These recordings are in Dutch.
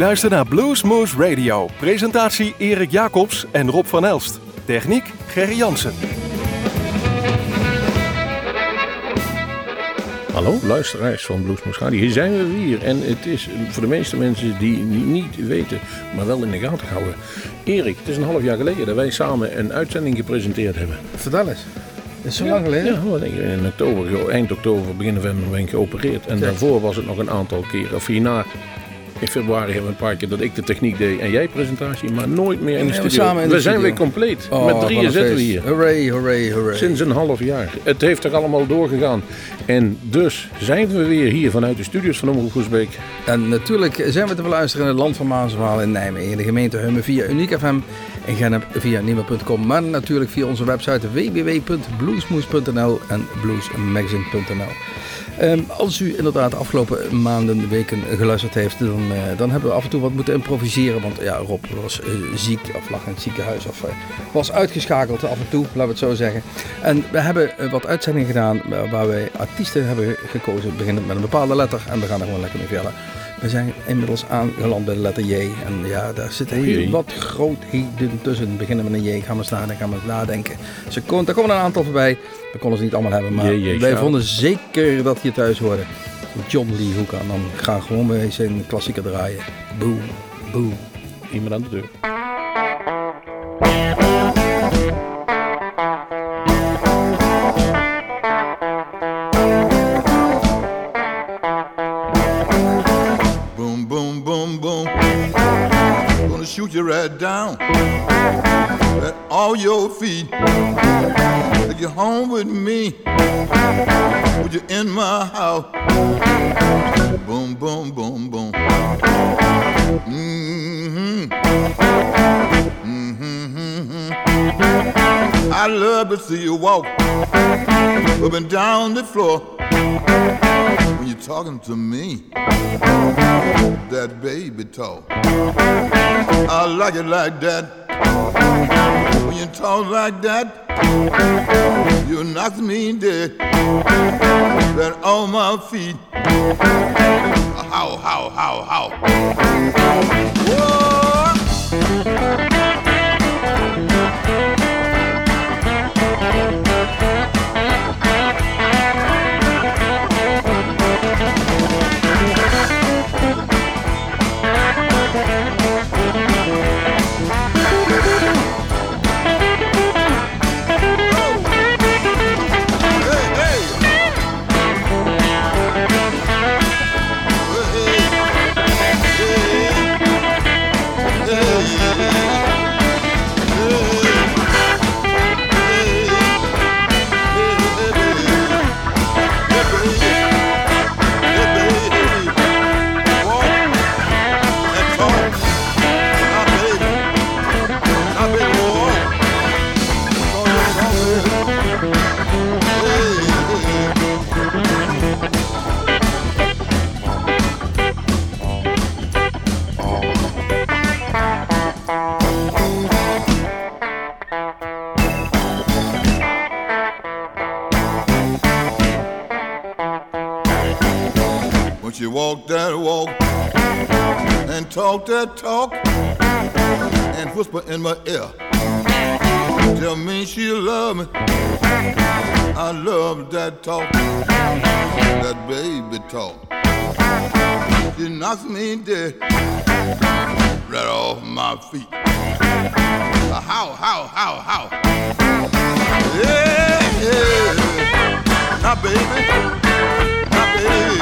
luistert naar Bluesmoose Radio. Presentatie Erik Jacobs en Rob van Elst. Techniek Gerry Jansen. Hallo, luisteraars van Bluesmoose Radio. Hier zijn we weer. En het is voor de meeste mensen die niet weten, maar wel in de gaten houden. Erik, het is een half jaar geleden dat wij samen een uitzending gepresenteerd hebben. Vertel eens. Dat is zo lang geleden? Ja, in oktober, eind oktober, begin november ben ik geopereerd. En daarvoor was het nog een aantal keer, of hierna in februari hebben we een paar keer dat ik de techniek deed en jij presentatie, maar nooit meer in de studio. samen in de we zijn studio. weer compleet. Oh, Met drieën zitten we hier. Hooray, hooray, hooray. Sinds een half jaar. Het heeft er allemaal doorgegaan. En dus zijn we weer hier vanuit de studios van Omroep. En natuurlijk zijn we te beluisteren in het land van Maaswaal in Nijmegen. In de gemeente Hummen via Uniek FM. In Gennep via Nieuwe.com. Maar natuurlijk via onze website www.bluesmoes.nl en bluesmagazine.nl. Ehm, als u inderdaad de afgelopen maanden, weken geluisterd heeft, dan, eh, dan hebben we af en toe wat moeten improviseren. Want ja, Rob was eh, ziek of lag in het ziekenhuis of eh, was uitgeschakeld af en toe, laten we het zo zeggen. En we hebben wat uitzendingen gedaan waar wij artiesten hebben gekozen, beginnend met een bepaalde letter. En we gaan er gewoon lekker mee verder. We zijn inmiddels aangeland bij de letter J. En ja, daar zitten heel wat grootheden tussen. Beginnen met een J, gaan we staan en gaan we nadenken. Ze kon, daar komen een aantal voorbij. We konden ze niet allemaal hebben, maar wij vonden zeker dat je thuis hoorde. John Lee Hoek aan. Dan gaan we gewoon mee zijn klassieker draaien. Boom, boom. Iemand aan de deur. Shoot you right down at all your feet. Take you home with me. Put you in my house. Boom, boom, boom, boom. Mm-hmm. Mm-hmm. I love to see you walk up and down the floor talking to me that baby talk. I like it like that. When you talk like that, you knock me dead. That on my feet. How, how, how, how. Whoa! When she walk that walk and talk that talk and whisper in my ear, tell me she love me. I love that talk, that baby talk. She knocks me dead right off my feet. How, how, how, how? Yeah, yeah. Now, baby, now, baby.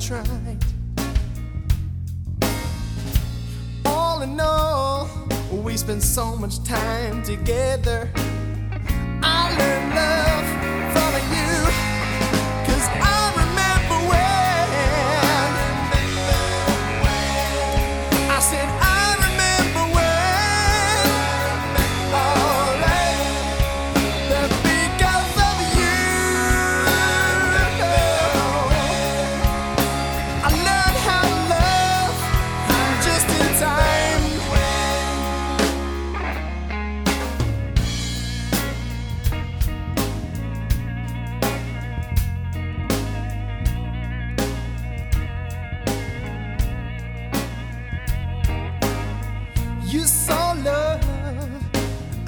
try.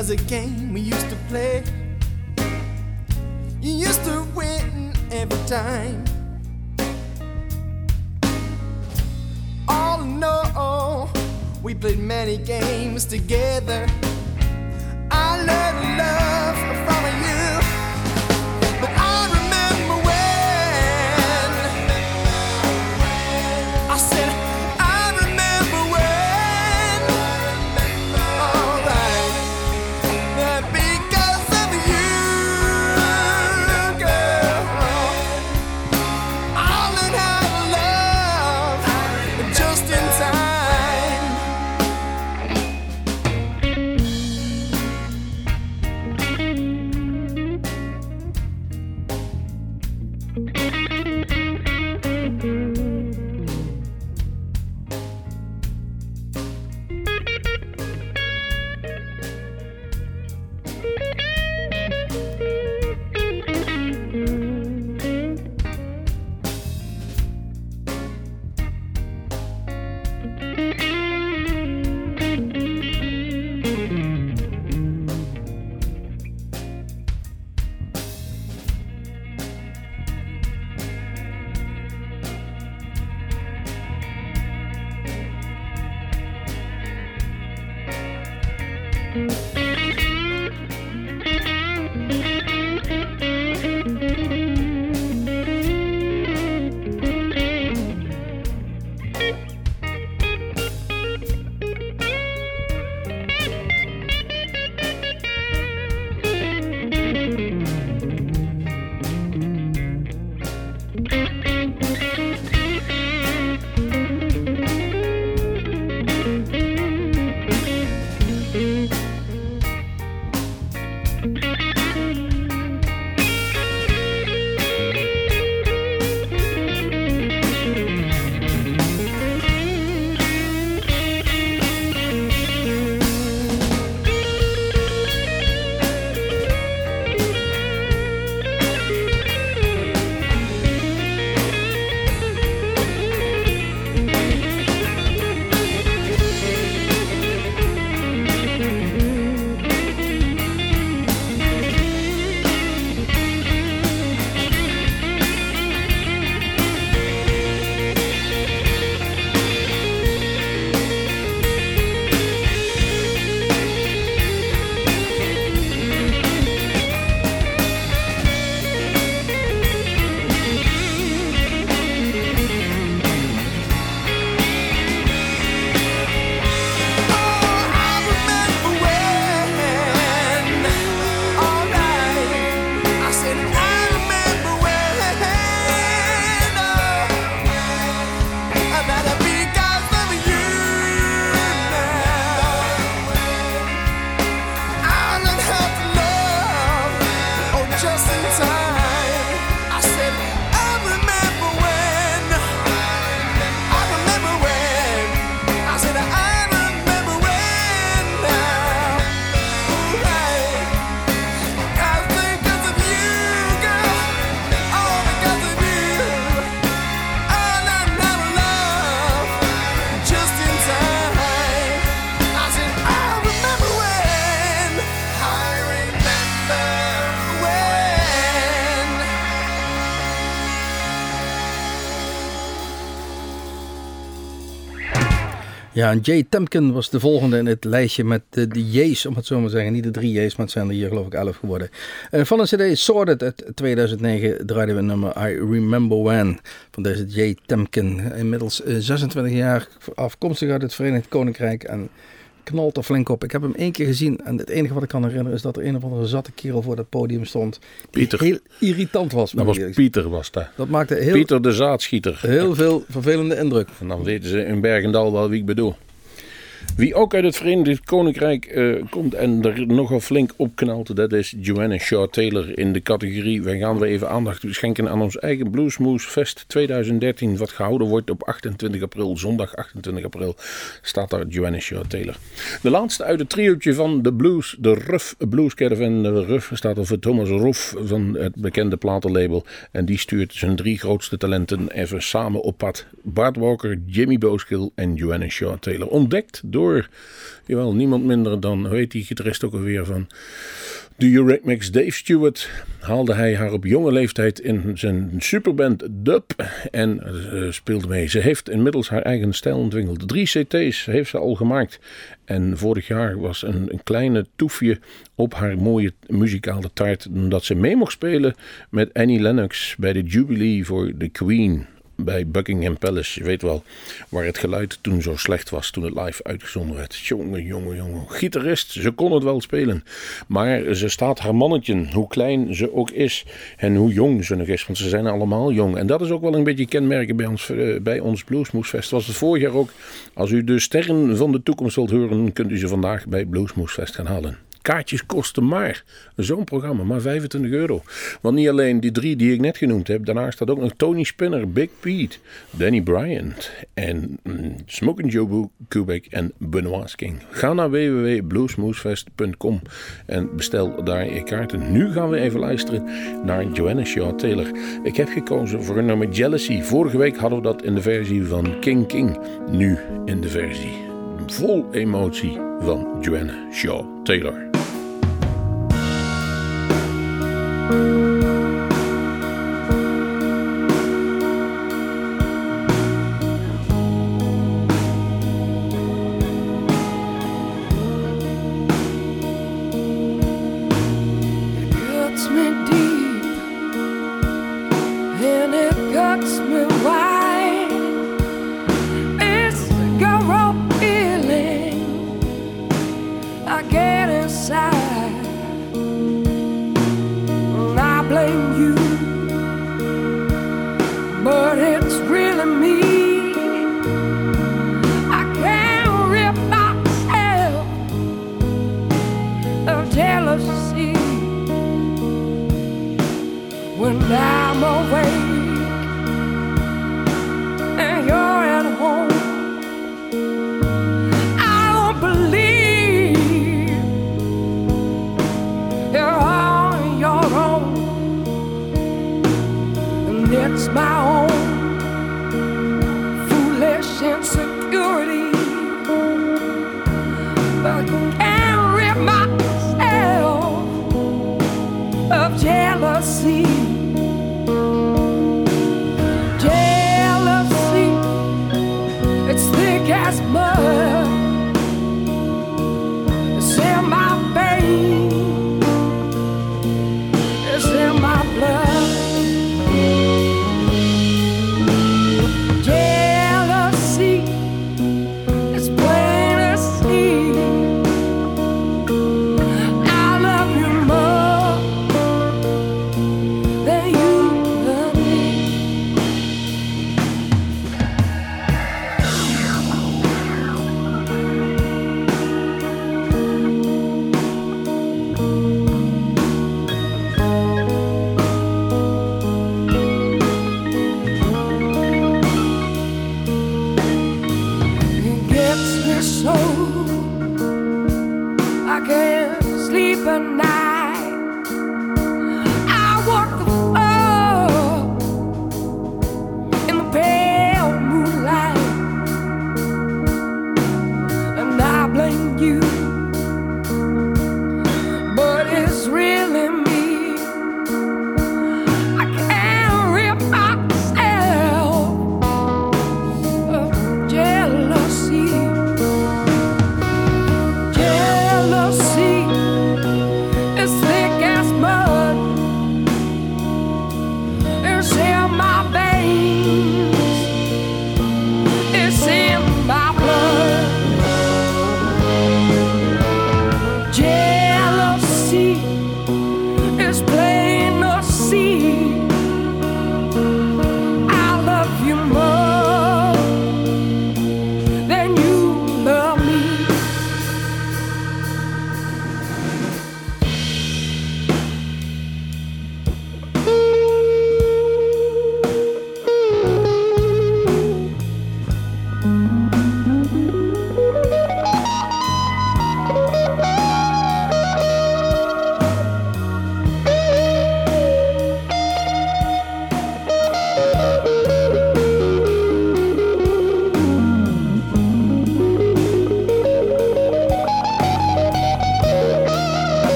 as a game we used to play. You used to win every time. All in all, we played many games together. I learned love. Ja, en Jay Temkin was de volgende in het lijstje met de, de J's, om het zo maar te zeggen. Niet de drie J's, maar het zijn er hier geloof ik elf geworden. Uh, van een cd Sorted uit 2009 draaiden we nummer I Remember When van deze Jay Temkin. Inmiddels uh, 26 jaar afkomstig uit het Verenigd Koninkrijk en knalt er flink op. Ik heb hem één keer gezien en het enige wat ik kan herinneren is dat er een of andere zatte kerel voor dat podium stond. Pieter. Heel irritant was. Dat was Pieter was dat. Dat maakte heel, Pieter de zaadschieter. Heel veel vervelende indruk. En dan weten ze in Bergendal wel wie ik bedoel. Wie ook uit het Verenigd Koninkrijk uh, komt en er nogal flink opknalt, dat is Joanna Shaw Taylor in de categorie. Wij gaan we even aandacht schenken aan ons eigen Bluesmoose Fest 2013, wat gehouden wordt op 28 april, zondag 28 april, staat daar Joanna Shaw Taylor. De laatste uit het triootje van de blues, de Ruff Blues Caravan. De Ruff staat er voor Thomas Ruff van het bekende platenlabel en die stuurt zijn drie grootste talenten even samen op pad. Bart Walker, Jimmy Booskill en Joanna Shaw Taylor. Ontdekt door jawel, niemand minder dan, hoe heet die gitarist ook alweer van de Eurythmics Dave Stewart haalde hij haar op jonge leeftijd in zijn superband Dub en uh, speelde mee. Ze heeft inmiddels haar eigen stijl ontwikkeld. Drie CT's heeft ze al gemaakt. En vorig jaar was een, een kleine toefje op haar mooie muzikale taart. Omdat ze mee mocht spelen met Annie Lennox bij de Jubilee voor The Queen bij Buckingham Palace. Je weet wel waar het geluid toen zo slecht was toen het live uitgezonden werd. Jongen, jongen, jongen. Gitarist, ze kon het wel spelen. Maar ze staat haar mannetje, hoe klein ze ook is en hoe jong ze nog is. Want ze zijn allemaal jong. En dat is ook wel een beetje kenmerken bij ons, uh, bij ons Bluesmoesfest. Was het vorig jaar ook. Als u de sterren van de toekomst wilt horen, kunt u ze vandaag bij Bluesmoesfest gaan halen. Kaartjes kosten maar, zo'n programma, maar 25 euro. Want niet alleen die drie die ik net genoemd heb, daarnaast staat ook nog Tony Spinner, Big Pete, Danny Bryant en mm, Smoking Joe Kubek en Benoit King. Ga naar www.bluesmoosefest.com en bestel daar je kaarten. Nu gaan we even luisteren naar Joanna Shaw Taylor. Ik heb gekozen voor een nummer Jealousy. Vorige week hadden we dat in de versie van King King. Nu in de versie vol emotie van Joanna Shaw Taylor. Thank you.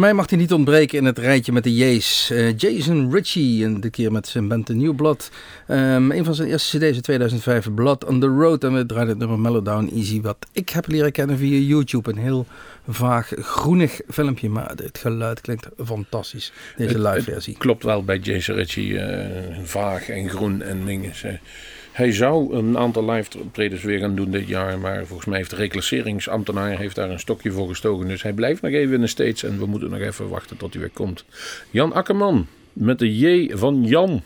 Voor mij mag hij niet ontbreken in het rijtje met de J's. Eh, Jason Ritchie, en de keer met zijn band The New Blood. Um, een van zijn eerste cd's in 2005, Blood on the Road. En we draaien het nummer Mellowdown Easy, wat ik heb leren kennen via YouTube. Een heel vaag groenig filmpje, maar het geluid klinkt fantastisch. Deze live versie. Klopt wel bij Jason Ritchie, uh, vaag en groen en dingen. Hij zou een aantal live optredens weer gaan doen dit jaar. Maar volgens mij heeft de reclasseringsambtenaar heeft daar een stokje voor gestoken. Dus hij blijft nog even in de States. En we moeten nog even wachten tot hij weer komt. Jan Akkerman met de J van Jan.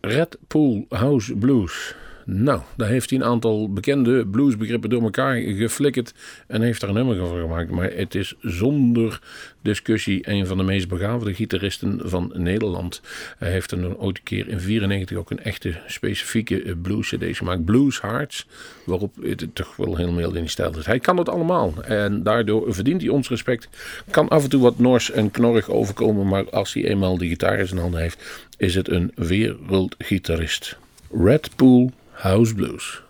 Red Pool House Blues. Nou, daar heeft hij een aantal bekende bluesbegrippen door elkaar geflikkerd en heeft daar een nummer van gemaakt. Maar het is zonder discussie een van de meest begaafde gitaristen van Nederland. Hij heeft er ooit een keer in 94 ook een echte specifieke blues cd gemaakt. Blues Hearts, waarop het toch wel helemaal in die stijl is. Hij kan het allemaal en daardoor verdient hij ons respect. Kan af en toe wat nors en knorrig overkomen, maar als hij eenmaal de gitaar in zijn handen heeft, is het een wereldgitarist. Red Pool House Blues.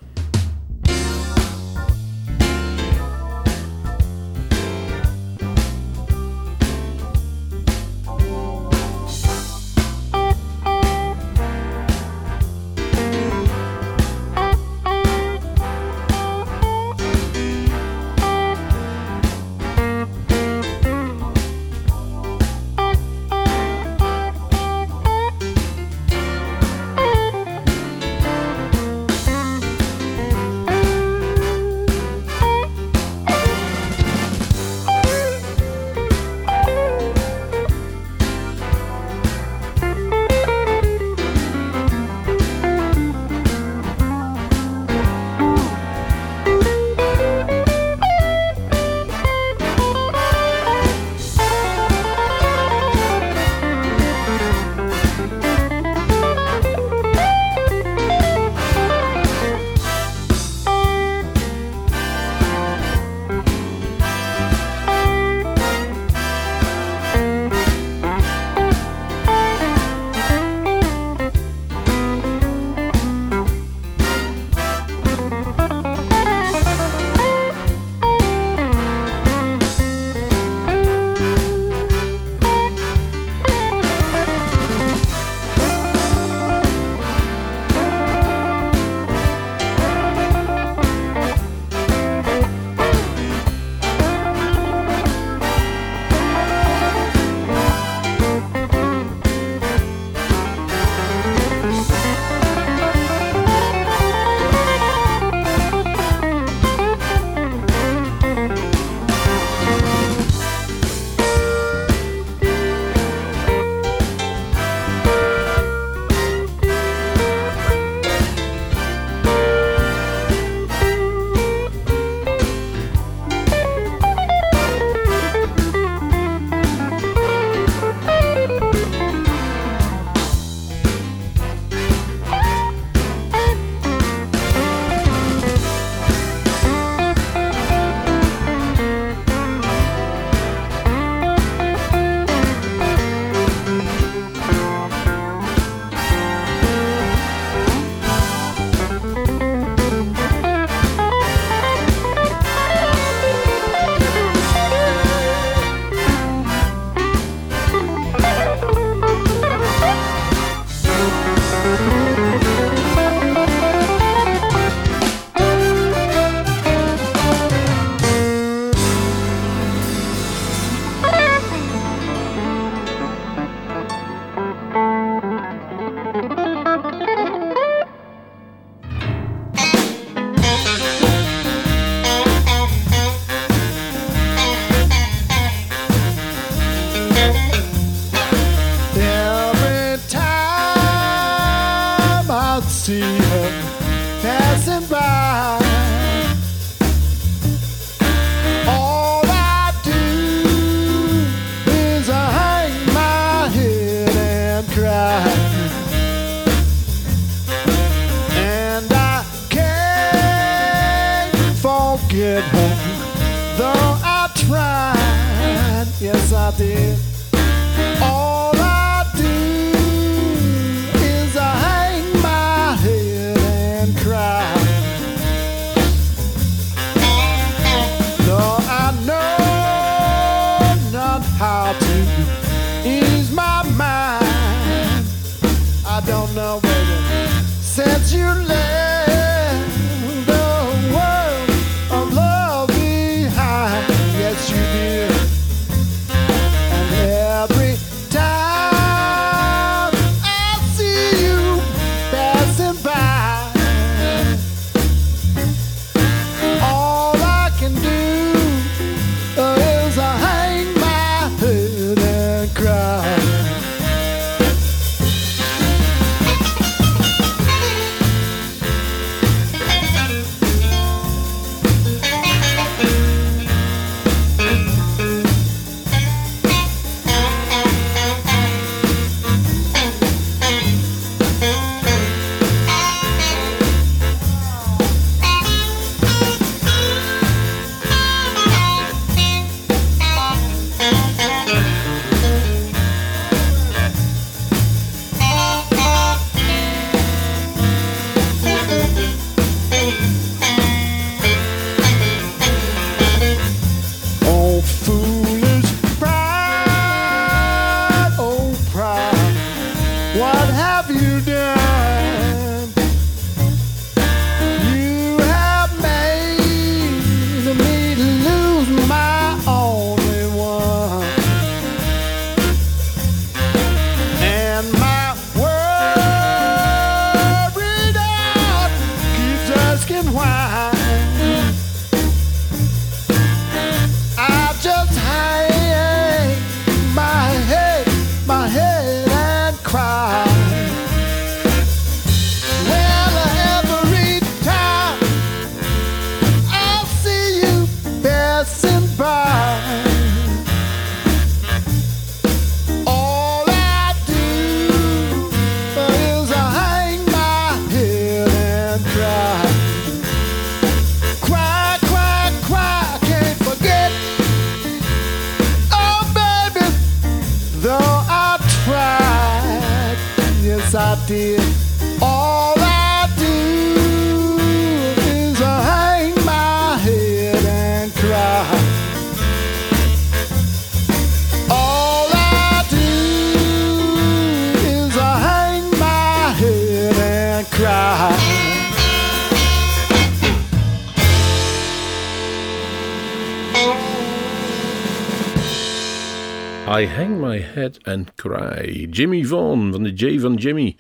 And Cry. Jimmy Vaughan van de J van Jimmy.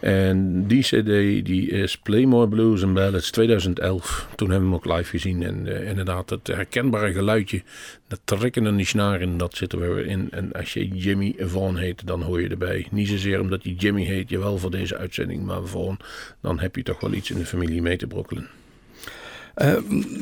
En die cd die is Playmore Blues and Ballads 2011. Toen hebben we hem ook live gezien. En eh, inderdaad, het herkenbare geluidje, dat trekken aan die snaren, dat zit er weer in. En als je Jimmy Vaughan heet, dan hoor je erbij. Niet zozeer omdat hij Jimmy heet, jawel voor deze uitzending, maar Vaughan, dan heb je toch wel iets in de familie mee te brokkelen. Eh,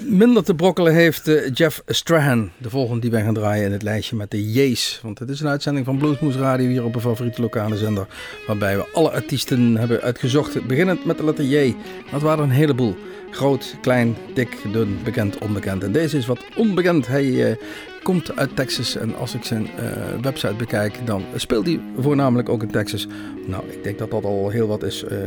minder te brokkelen heeft eh, Jeff Strahan, de volgende die wij gaan draaien in het lijstje met de J's. Want het is een uitzending van Bluesmoes Radio hier op een favoriete lokale zender. Waarbij we alle artiesten hebben uitgezocht, beginnend met de letter J. Dat waren een heleboel. Groot, klein, dik, dun, bekend, onbekend. En deze is wat onbekend. Hij eh, komt uit Texas en als ik zijn eh, website bekijk, dan speelt hij voornamelijk ook in Texas. Nou, ik denk dat dat al heel wat is. Eh,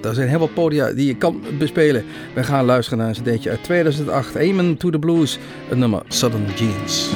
daar, zijn heel wat podia die je kan bespelen. We gaan luisteren naar een cd'tje uit 2008, Amen to the Blues, het nummer Southern Jeans.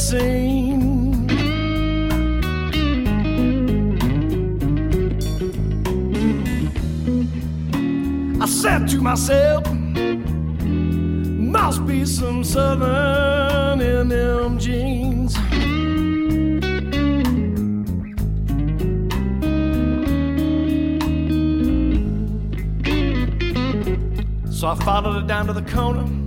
Seen. I said to myself, Must be some southern in them jeans. So I followed her down to the corner.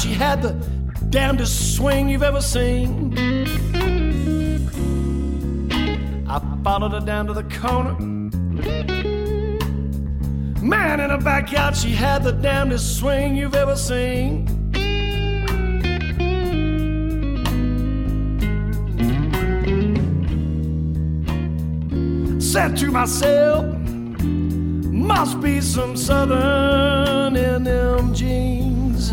She had the damnedest swing you've ever seen. I followed her down to the corner. Man, in the backyard, she had the damnedest swing you've ever seen. Said to myself, must be some southern in them jeans.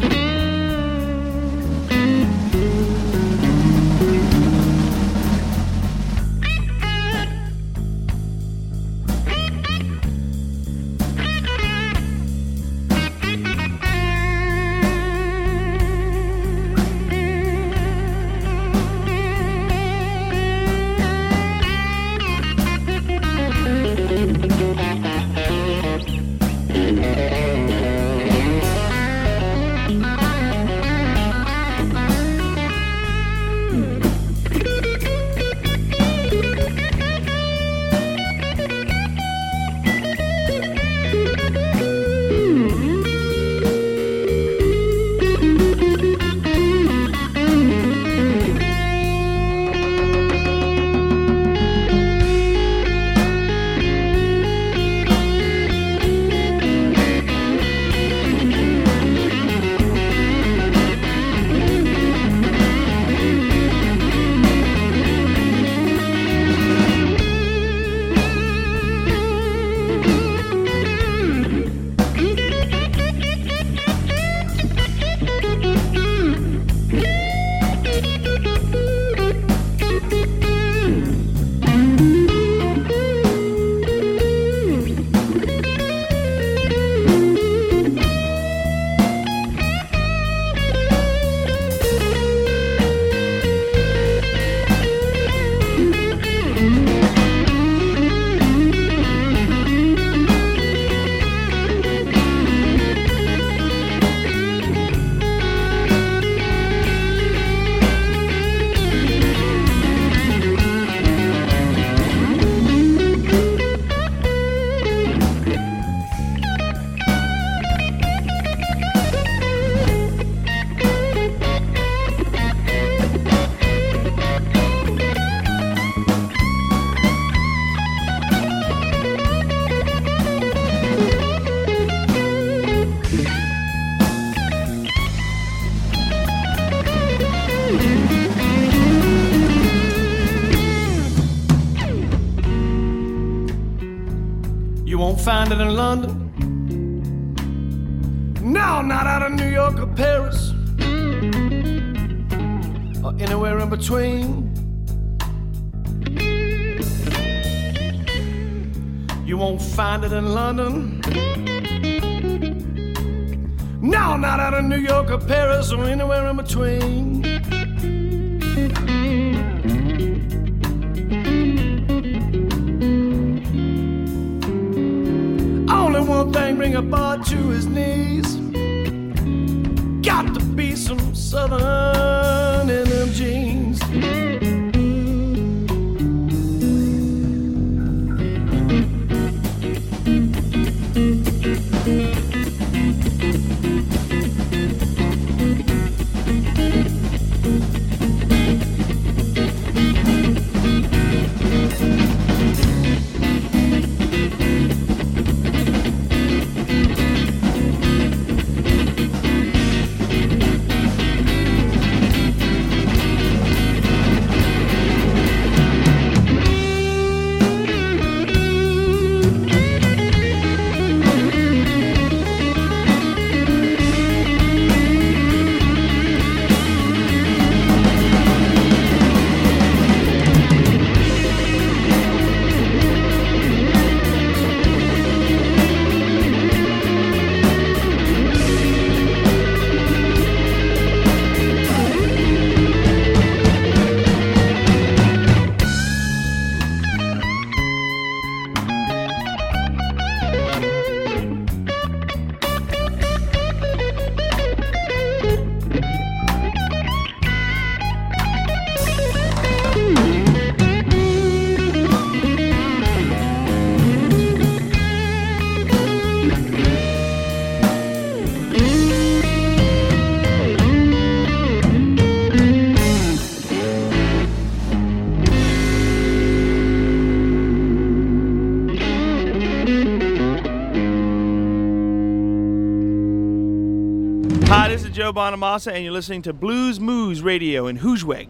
Joe Bonamassa, and you're listening to Blues Moose Radio in Hoosweg.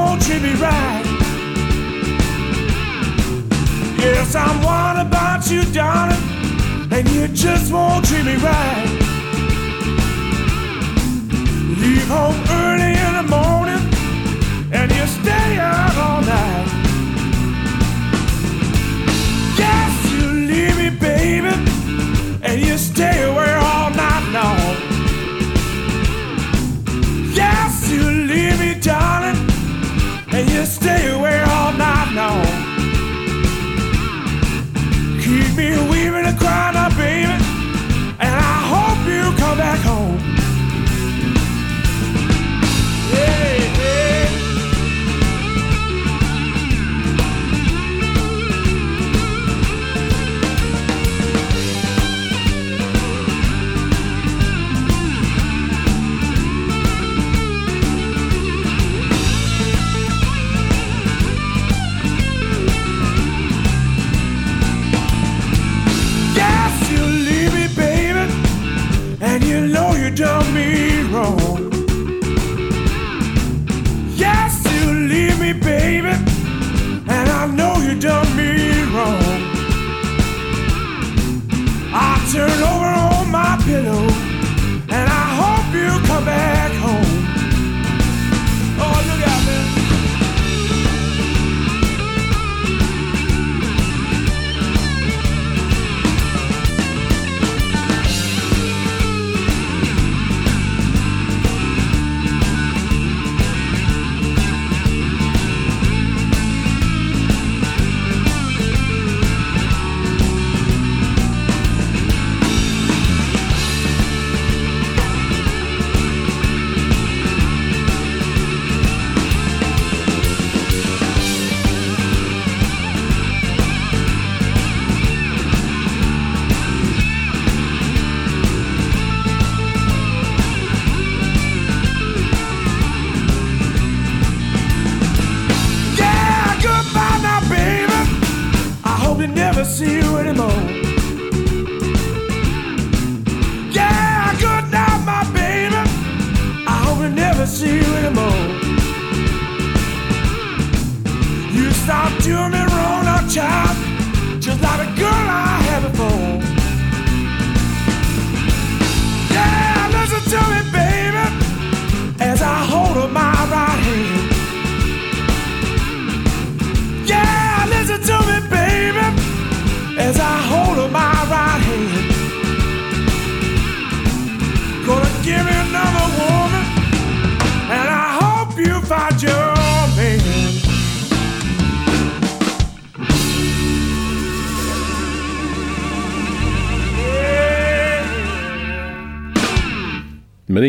Won't treat me right. Yes, I'm wild about you, darling, and you just won't treat me right. Leave home early in the morning, and you stay out all night. Yes, you leave me, baby, and you stay away all night long. Yes, you leave me, and you stay away all night long. Keep me weaving and crying turn over on my pillow,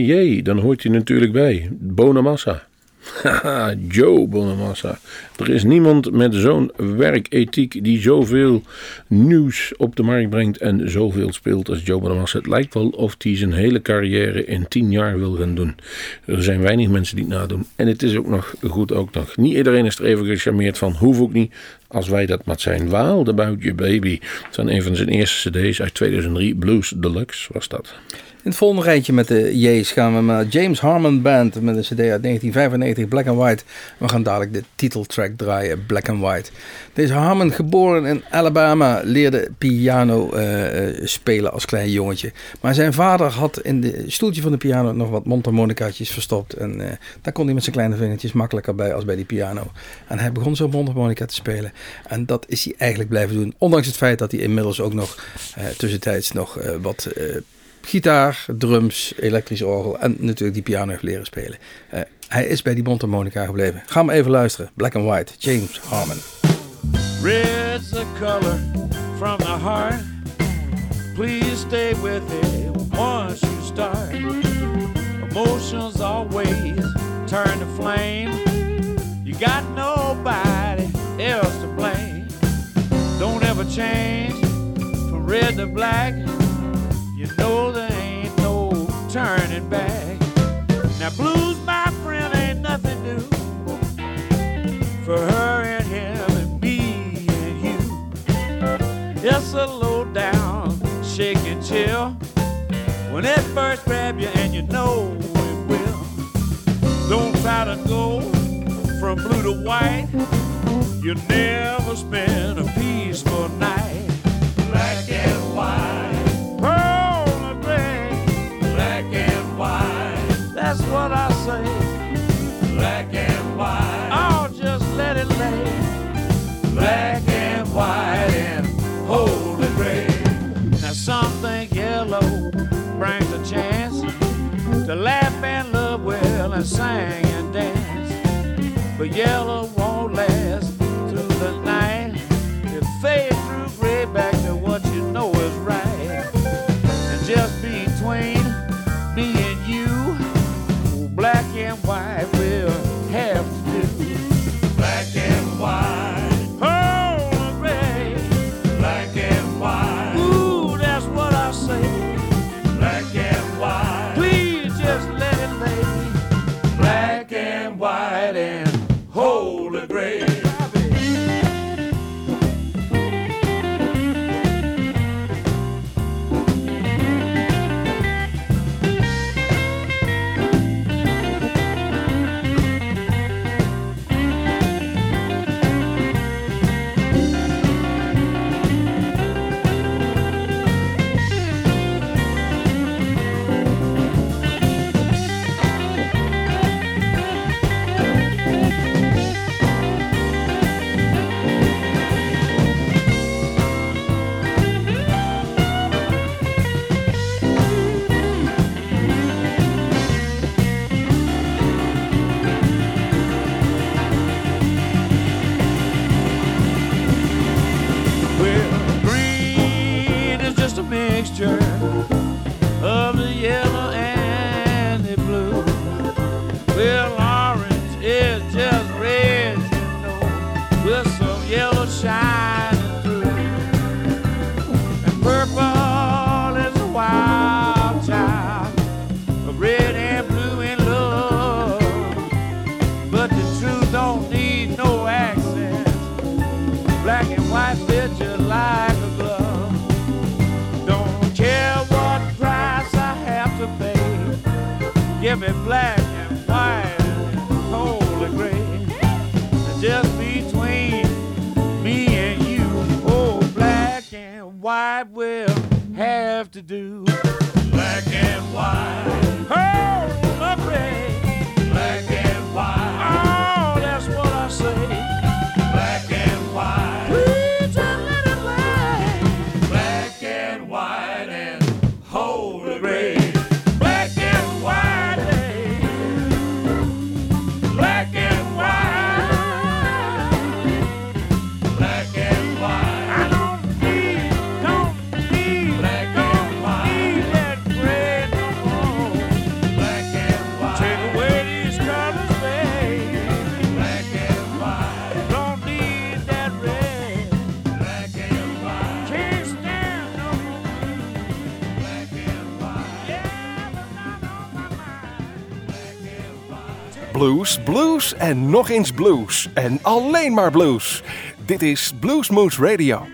J, dan hoort hij natuurlijk bij. Bonamassa. Haha, Joe Bonamassa. Er is niemand met zo'n werkethiek die zoveel nieuws op de markt brengt en zoveel speelt als Joe Bonamassa. Het lijkt wel of hij zijn hele carrière in tien jaar wil gaan doen. Er zijn weinig mensen die het nadoen. En het is ook nog goed ook nog. Niet iedereen is er even gecharmeerd van. Hoef ook niet. Als wij dat maar zijn. Wild About Your Baby. Zijn een van zijn eerste cd's uit 2003. Blues Deluxe was dat. In het volgende rijtje met de J's gaan we naar James Harmon Band met een cd uit 1995, Black and White. We gaan dadelijk de titeltrack draaien, Black and White. Deze Harmon, geboren in Alabama, leerde piano eh, eh, spelen als klein jongetje. Maar zijn vader had in de stoeltje van de piano nog wat mondharmonicaatjes verstopt. En eh, daar kon hij met zijn kleine vingertjes makkelijker bij als bij die piano. En hij begon zo mondharmonica te spelen. En dat is hij eigenlijk blijven doen. Ondanks het feit dat hij inmiddels ook nog tussentijds nog wat gitaar, drums, elektrisch orgel en natuurlijk die piano heeft leren spelen. Uh, hij is bij die mondharmonica gebleven. Ga maar even luisteren. Black and White, James Harmon. Red's the color from the heart. Please stay with it once you start. Emotions always turn to flame. You got nobody else to blame. Don't ever change from red to black. No, there ain't no turning back. Now, blues, my friend, ain't nothing new for her and him and me and you. It's a low down, shake and chill when it first grabs you, and you know it will. Don't try to go from blue to white. You never spend a peaceful night. Black and white. that's what I say. Black and white. I'll just let it lay. Black and white and holy gray. Now something yellow brings a chance to laugh and love well and sing and dance. But yellow black and white will that we'll have to do. Black and white. Oh, my friend. blues, blues en nog eens blues. En alleen maar blues. Dit is Bluesmoose Radio.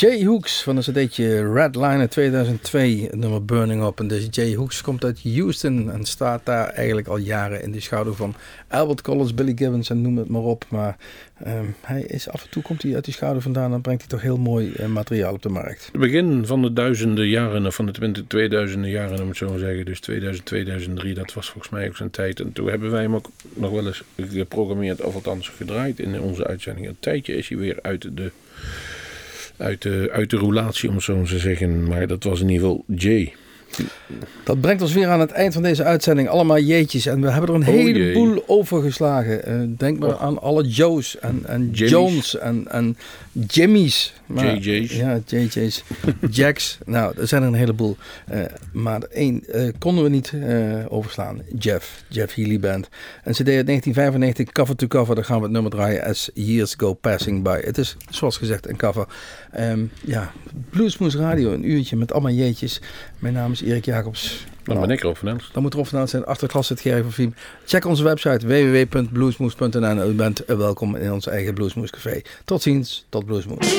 Jay Hooks van een cd'tje Redline 2002, het nummer Burning Up. En deze Jay Hooks komt uit Houston en staat daar eigenlijk al jaren in de schaduw van Albert Collins, Billy Gibbons en noem het maar op. Maar ehm, hij is af en toe komt hij uit die schaduw vandaan en brengt hij toch heel mooi eh, materiaal op de markt. Het begin van de duizenden jaren, of van de 20, 2000 jaren om het zo te zeggen. Dus 2000, 2003, dat was volgens mij ook zijn tijd. En toen hebben wij hem ook nog wel eens geprogrammeerd, of althans gedraaid in onze uitzending. Een tijdje is hij weer uit de, uit de, uit de roulatie, om zo te zeggen. Maar dat was in ieder geval Jay. Dat brengt ons weer aan het eind van deze uitzending. Allemaal jeetjes. En we hebben er een Oh, heleboel overgeslagen. Eh, denk maar aan alle Joe's en, en. Jones en, en Jimmy's. Maar- JJ's. Ja, JJ's. Jacks. Nou, er zijn er een heleboel. Eh, maar één eh, konden we niet eh, overslaan. Jeff. Jeff Healy Band. Een cd uit 1995, cover to cover. Daar gaan we het nummer draaien. As Years Go Passing By. Het is, zoals gezegd, een cover. Ehm, ja, Bluesmoes Radio. Een uurtje met allemaal jeetjes. Mijn naam is Erik Jacobs. Dan ben ik erop van Elst. Dan moet erop vandaan zijn. Achter het zit Gerry van Viem. Check onze website www.bluesmoes.nl. U bent welkom in ons eigen Bluesmoes Café. Tot ziens. Tot Bluesmoes.